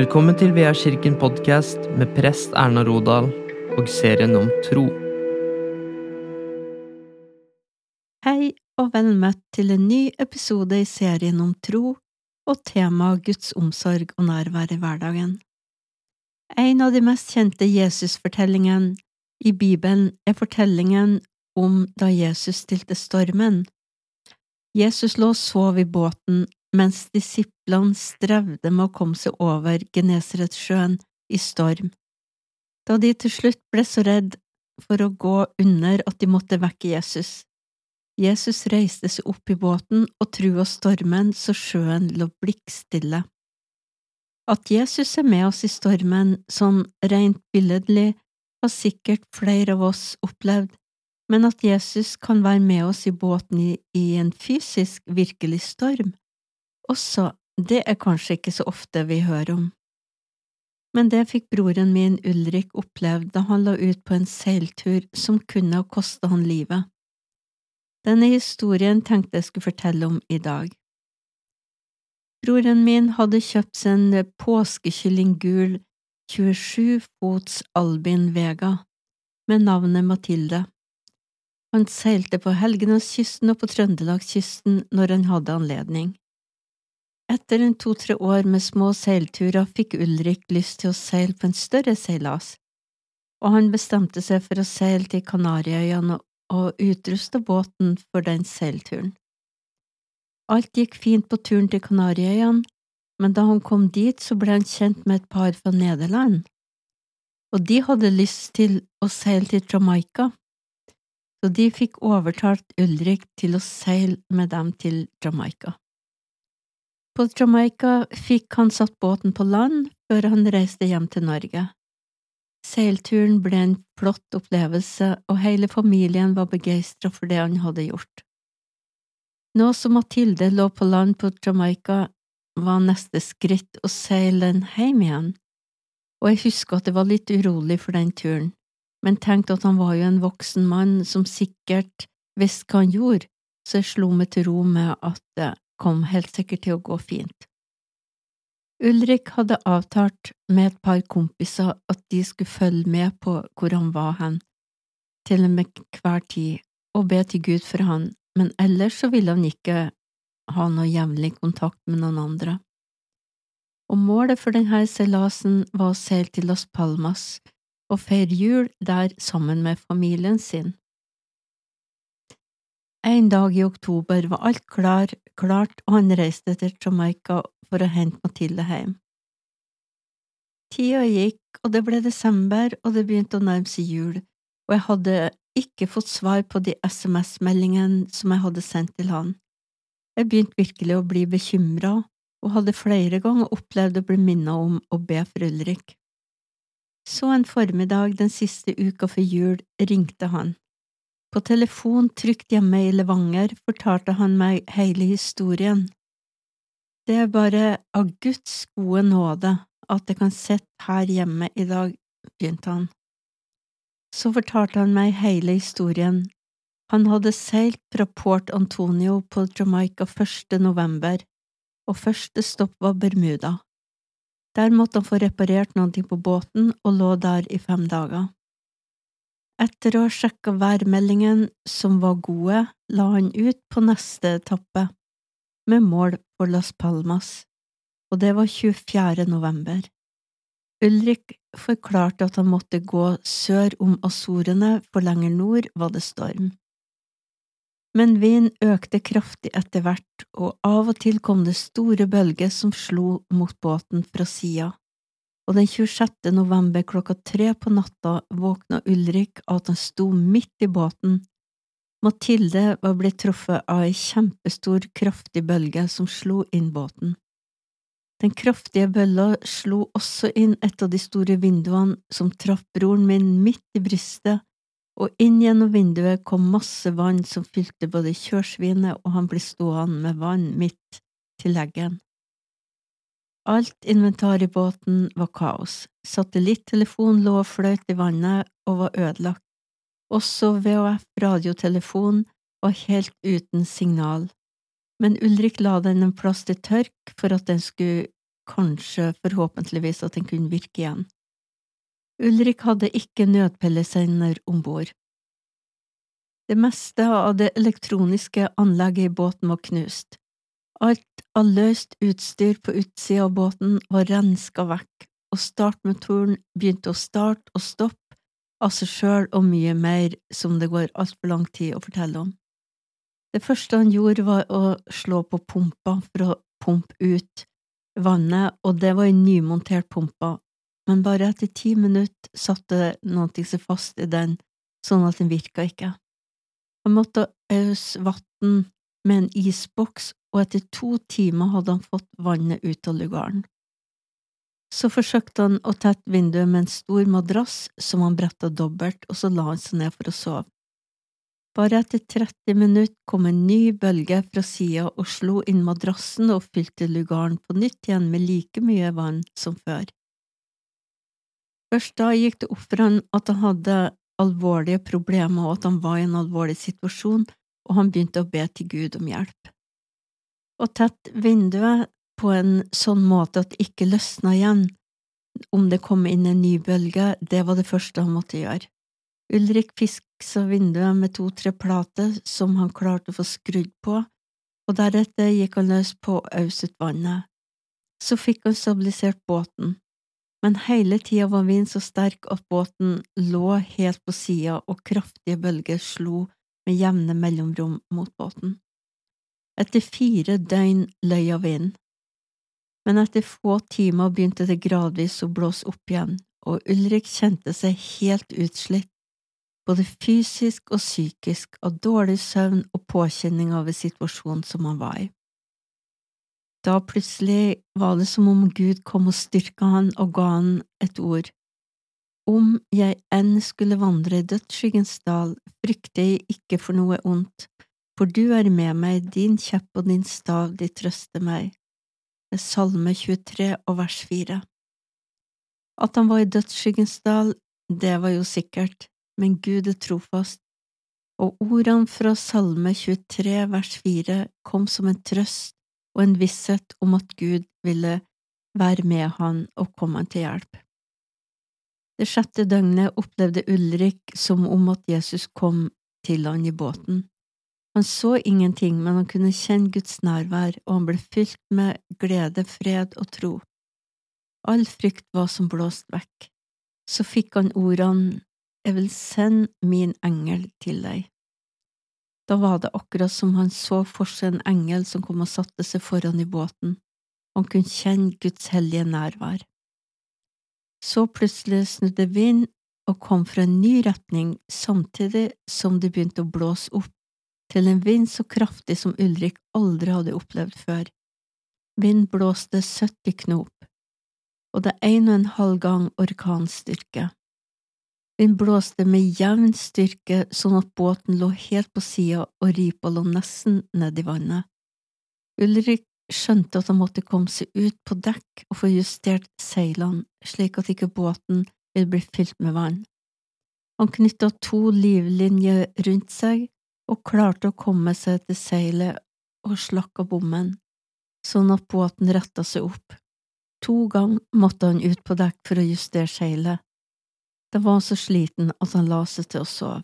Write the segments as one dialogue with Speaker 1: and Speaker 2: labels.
Speaker 1: Velkommen til Vea kirken podkast med prest Erna Rodal og serien om tro.
Speaker 2: Hei og vel møtt til en ny episode i serien om tro og temaet Guds omsorg og nærvær i hverdagen. En av de mest kjente Jesusfortellingene i Bibelen er fortellingen om da Jesus stilte stormen. Jesus lå og sov i båten mens disiplene strevde med å komme seg over Genesaretsjøen i storm. Da de til slutt ble så redd for å gå under at de måtte vekke Jesus. Jesus reiste seg opp i båten og trua stormen så sjøen lå blikkstille. At Jesus er med oss i stormen, sånn rent billedlig, har sikkert flere av oss opplevd, men at Jesus kan være med oss i båten i, i en fysisk, virkelig storm, også det er kanskje ikke så ofte vi hører om. Men det fikk broren min Ulrik opplevd da han la ut på en seiltur som kunne ha kostet han livet. Denne historien tenkte jeg skulle fortelle om i dag. Broren min hadde kjøpt seg en påskekylling gul 27 fots Albin Vega med navnet Mathilde. Han seilte på Helgenåskysten og på Trøndelagskysten når han hadde anledning. Etter en to–tre år med små seilturer fikk Ulrik lyst til å seile på en større seilas, og han bestemte seg for å seile til Kanariøyene og utruste båten for den seilturen. Alt gikk fint på turen til Kanariøyene, men da han kom dit, så ble han kjent med et par fra Nederland, og de hadde lyst til å seile til Jamaica, så de fikk overtalt Ulrik til å seile med dem til Jamaica. På Jamaica fikk han satt båten på land før han reiste hjem til Norge. Seilturen ble en flott opplevelse, og hele familien var begeistra for det han hadde gjort. Nå som Mathilde lå på land på Jamaica, var neste skritt å seile den hjem igjen, og jeg husker at jeg var litt urolig for den turen, men tenkte at han var jo en voksen mann som sikkert visste hva han gjorde, så jeg slo meg til ro med at kom helt sikkert til å gå fint. Ulrik hadde avtalt med et par kompiser at de skulle følge med på hvor han var hen, til og med hver tid, og be til Gud for han, men ellers så ville han ikke ha noe jevnlig kontakt med noen andre. Og målet for denne seilasen var å seile til Las Palmas og feire jul der sammen med familien sin. En dag i oktober var alt klar, klart, og han reiste til Jamaica for å hente Mathilde hjem. Tida gikk, og det ble desember, og det begynte å nærme seg jul, og jeg hadde ikke fått svar på de SMS-meldingene som jeg hadde sendt til han. Jeg begynte virkelig å bli bekymra, og hadde flere ganger opplevd å bli minnet om å be for Ulrik. Så en formiddag den siste uka før jul ringte han. På telefon trygt hjemme i Levanger fortalte han meg hele historien. Det er bare av Guds gode nåde at jeg kan sitte her hjemme i dag, begynte han. Så fortalte han meg hele historien. Han hadde seilt fra Port Antonio på Jamaica 1. november, og første stopp var Bermuda. Der måtte han få reparert noe på båten og lå der i fem dager. Etter å ha sjekka værmeldingen, som var gode, la han ut på neste etappe, med mål for Las Palmas, og det var 24. november. Ulrik forklarte at han måtte gå sør om Azorene, for lenger nord var det storm. Men vinden økte kraftig etter hvert, og av og til kom det store bølger som slo mot båten fra sida og den 26. november klokka tre på natta våkna Ulrik av at han sto midt i båten. Mathilde var blitt truffet av ei kjempestor, kraftig bølge som slo inn båten. Den kraftige bølla slo også inn et av de store vinduene som traff broren min midt i brystet, og inn gjennom vinduet kom masse vann som fylte både kjørsvinet og han ble stående med vann midt til leggen. Alt inventar i båten var kaos, satellittelefon lå og fløt i vannet og var ødelagt, også VHF radiotelefon var helt uten signal, men Ulrik la den en plass til tørk for at den skulle kanskje, forhåpentligvis, at den kunne virke igjen. Ulrik hadde ikke nødpillesender om bord. Det meste av det elektroniske anlegget i båten var knust. Alt av løst utstyr på utsida av båten var renska vekk, og startmotoren begynte å starte og stoppe av seg sjøl og mye mer som det går altfor lang tid å fortelle om. Det første han gjorde, var å slå på pumpa for å pumpe ut vannet, og det var en nymontert pumpe, men bare etter ti minutter satte noe seg fast i den, sånn at den virka ikke. Han måtte øse vann med en isboks, og etter to timer hadde han fått vannet ut av lugaren. Så forsøkte han å tette vinduet med en stor madrass som han bretta dobbelt, og så la han seg ned for å sove. Bare etter 30 minutter kom en ny bølge fra sida og slo inn madrassen og fylte lugaren på nytt igjen med like mye vann som før. Først da gikk det opp for han at han hadde alvorlige problemer og at han var i en alvorlig situasjon, og han begynte å be til Gud om hjelp. Og tett vinduet på en sånn måte at det ikke løsna igjen om det kom inn en ny bølge, det var det første han måtte gjøre. Ulrik fiksa vinduet med to–tre plater som han klarte å få skrudd på, og deretter gikk han løs på å øse ut vannet. Så fikk han stabilisert båten, men hele tida var vinden så sterk at båten lå helt på sida og kraftige bølger slo med jevne mellomrom mot båten. Etter fire døgn løy av vind, men etter få timer begynte det gradvis å blåse opp igjen, og Ulrik kjente seg helt utslitt både fysisk og psykisk, av dårlig søvn og påkjenning av en situasjon som han var i. Da plutselig var det som om Gud kom og styrka han og ga han et ord. Om jeg enn skulle vandre i dødsskyggens dal, frykter jeg ikke for noe ondt, for du er med meg, din kjepp og din stav, de trøster meg. Salme 23 og vers 4. At han var i dødsskyggens dal, det var jo sikkert, men Gud er trofast, og ordene fra Salme 23 vers 4 kom som en trøst og en visshet om at Gud ville være med han og komme han til hjelp. Det sjette døgnet opplevde Ulrik som om at Jesus kom til han i båten. Han så ingenting, men han kunne kjenne Guds nærvær, og han ble fylt med glede, fred og tro. All frykt var som blåst vekk. Så fikk han ordene jeg vil sende min engel til deg. Da var det akkurat som han så for seg en engel som kom og satte seg foran i båten, han kunne kjenne Guds hellige nærvær. Så plutselig snudde vind og kom fra en ny retning samtidig som det begynte å blåse opp, til en vind så kraftig som Ulrik aldri hadde opplevd før. Vind blåste 70 knop, og det er en og en halv gang orkanstyrke. Vind blåste med jevn styrke sånn at båten lå helt på sida og ripa lå nesten nedi vannet. Ulrik skjønte at han måtte komme seg ut på dekk og få justert seilene slik at ikke båten ville bli fylt med vann. Han knytta to livlinjer rundt seg og klarte å komme seg til seilet og slakk av bommen, sånn at båten retta seg opp. To ganger måtte han ut på dekk for å justere seilet, da var han så sliten at han la seg til å sove.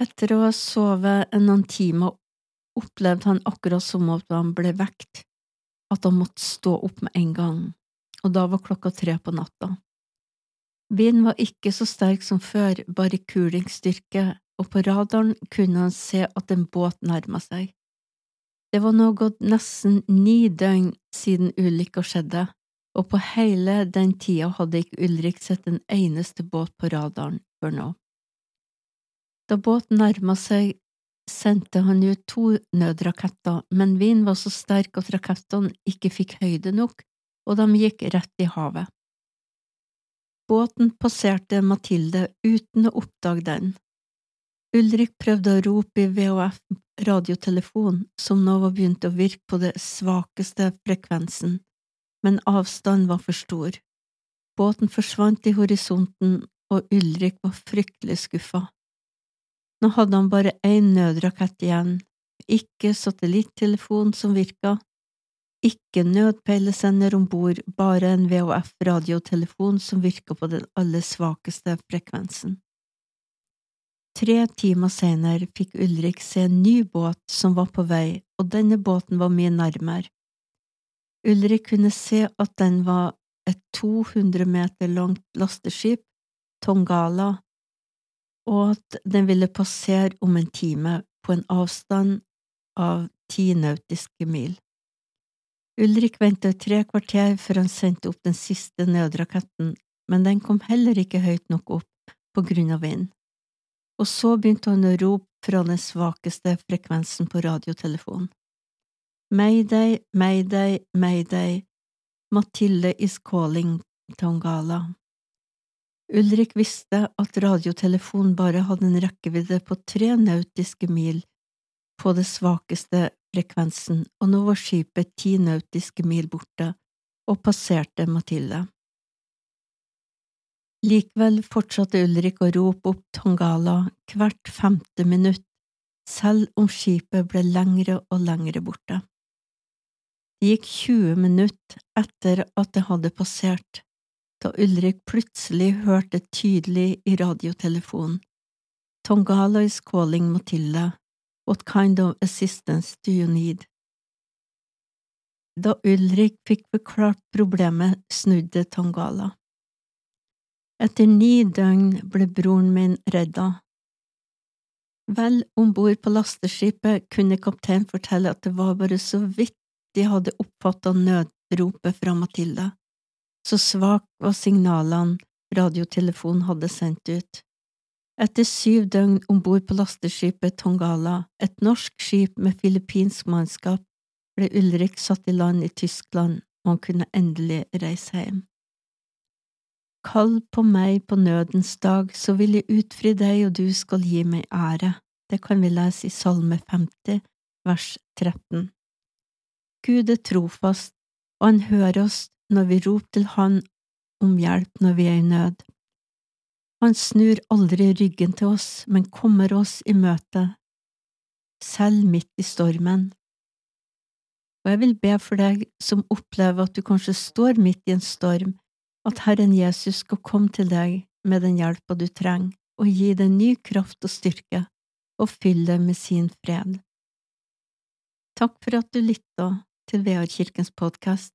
Speaker 2: Etter å ha sovet noen timer opplevde han akkurat som at han ble vekt, at han måtte stå opp med en gang, og da var klokka tre på natta. Vinden var ikke så sterk som før, bare kulingsstyrke, og på radaren kunne han se at en båt nærma seg. Det var nå gått nesten ni døgn siden ulykka skjedde, og på hele den tida hadde ikke Ulrik sett en eneste båt på radaren før nå. Da båten nærma seg, sendte han ut to nødraketter, men vinden var så sterk at rakettene ikke fikk høyde nok, og de gikk rett i havet. Båten passerte Mathilde uten å oppdage den. Ulrik prøvde å rope i VHF radiotelefon, som nå var begynt å virke på det svakeste frekvensen, men avstanden var for stor. Båten forsvant i horisonten, og Ulrik var fryktelig skuffa. Nå hadde han bare én nødrakett igjen, ikke satellittelefon som virka. ikke nødpeilesender om bord, bare en VHF-radiotelefon som virka på den aller svakeste frekvensen. Tre timer senere fikk Ulrik se en ny båt som var på vei, og denne båten var mye nærmere. Ulrik kunne se at den var et 200 meter langt lasteskip, Tongala, og at den ville passere om en time på en avstand av ti nautiske mil. Ulrik ventet tre kvarter før han sendte opp den siste nødraketten, men den kom heller ikke høyt nok opp på grunn av vind og så begynte han å rope fra den svakeste frekvensen på radiotelefonen. Mayday, mayday, mayday, Mathilde is calling Tongala. Ulrik visste at radiotelefonen bare hadde en rekkevidde på tre nautiske mil på det svakeste frekvensen, og nå var skipet ti nautiske mil borte og passerte Mathilde. Likevel fortsatte Ulrik å rope opp Tongala hvert femte minutt, selv om skipet ble lengre og lengre borte. Det gikk 20 minutter etter at det hadde passert, da Ulrik plutselig hørte tydelig i radiotelefonen Tongala is calling Matilda. What kind of assistance do you need? Da Ulrik fikk forklart problemet, snudde Tongala. Etter ni døgn ble broren min redda. Vel om bord på lasteskipet kunne kapteinen fortelle at det var bare så vidt de hadde oppfatta nødropet fra Matilda. Så svak var signalene radiotelefonen hadde sendt ut. Etter syv døgn om bord på lasteskipet Tongala, et norsk skip med filippinsk mannskap, ble Ulrik satt i land i Tyskland, og han kunne endelig reise hjem. Kall på meg på nødens dag, så vil jeg utfri deg, og du skal gi meg ære. Det kan vi lese i Salme 50, vers 13. Gud er trofast, og han hører oss når vi roper til Han om hjelp når vi er i nød. Han snur aldri ryggen til oss, men kommer oss i møte, selv midt i stormen. Og jeg vil be for deg som opplever at du kanskje står midt i en storm, at Herren Jesus skal komme til deg med den hjelpa du trenger, og gi deg ny kraft og styrke, og fylle deg med sin fred. Takk for at du lytta til Vearkirkens podkast.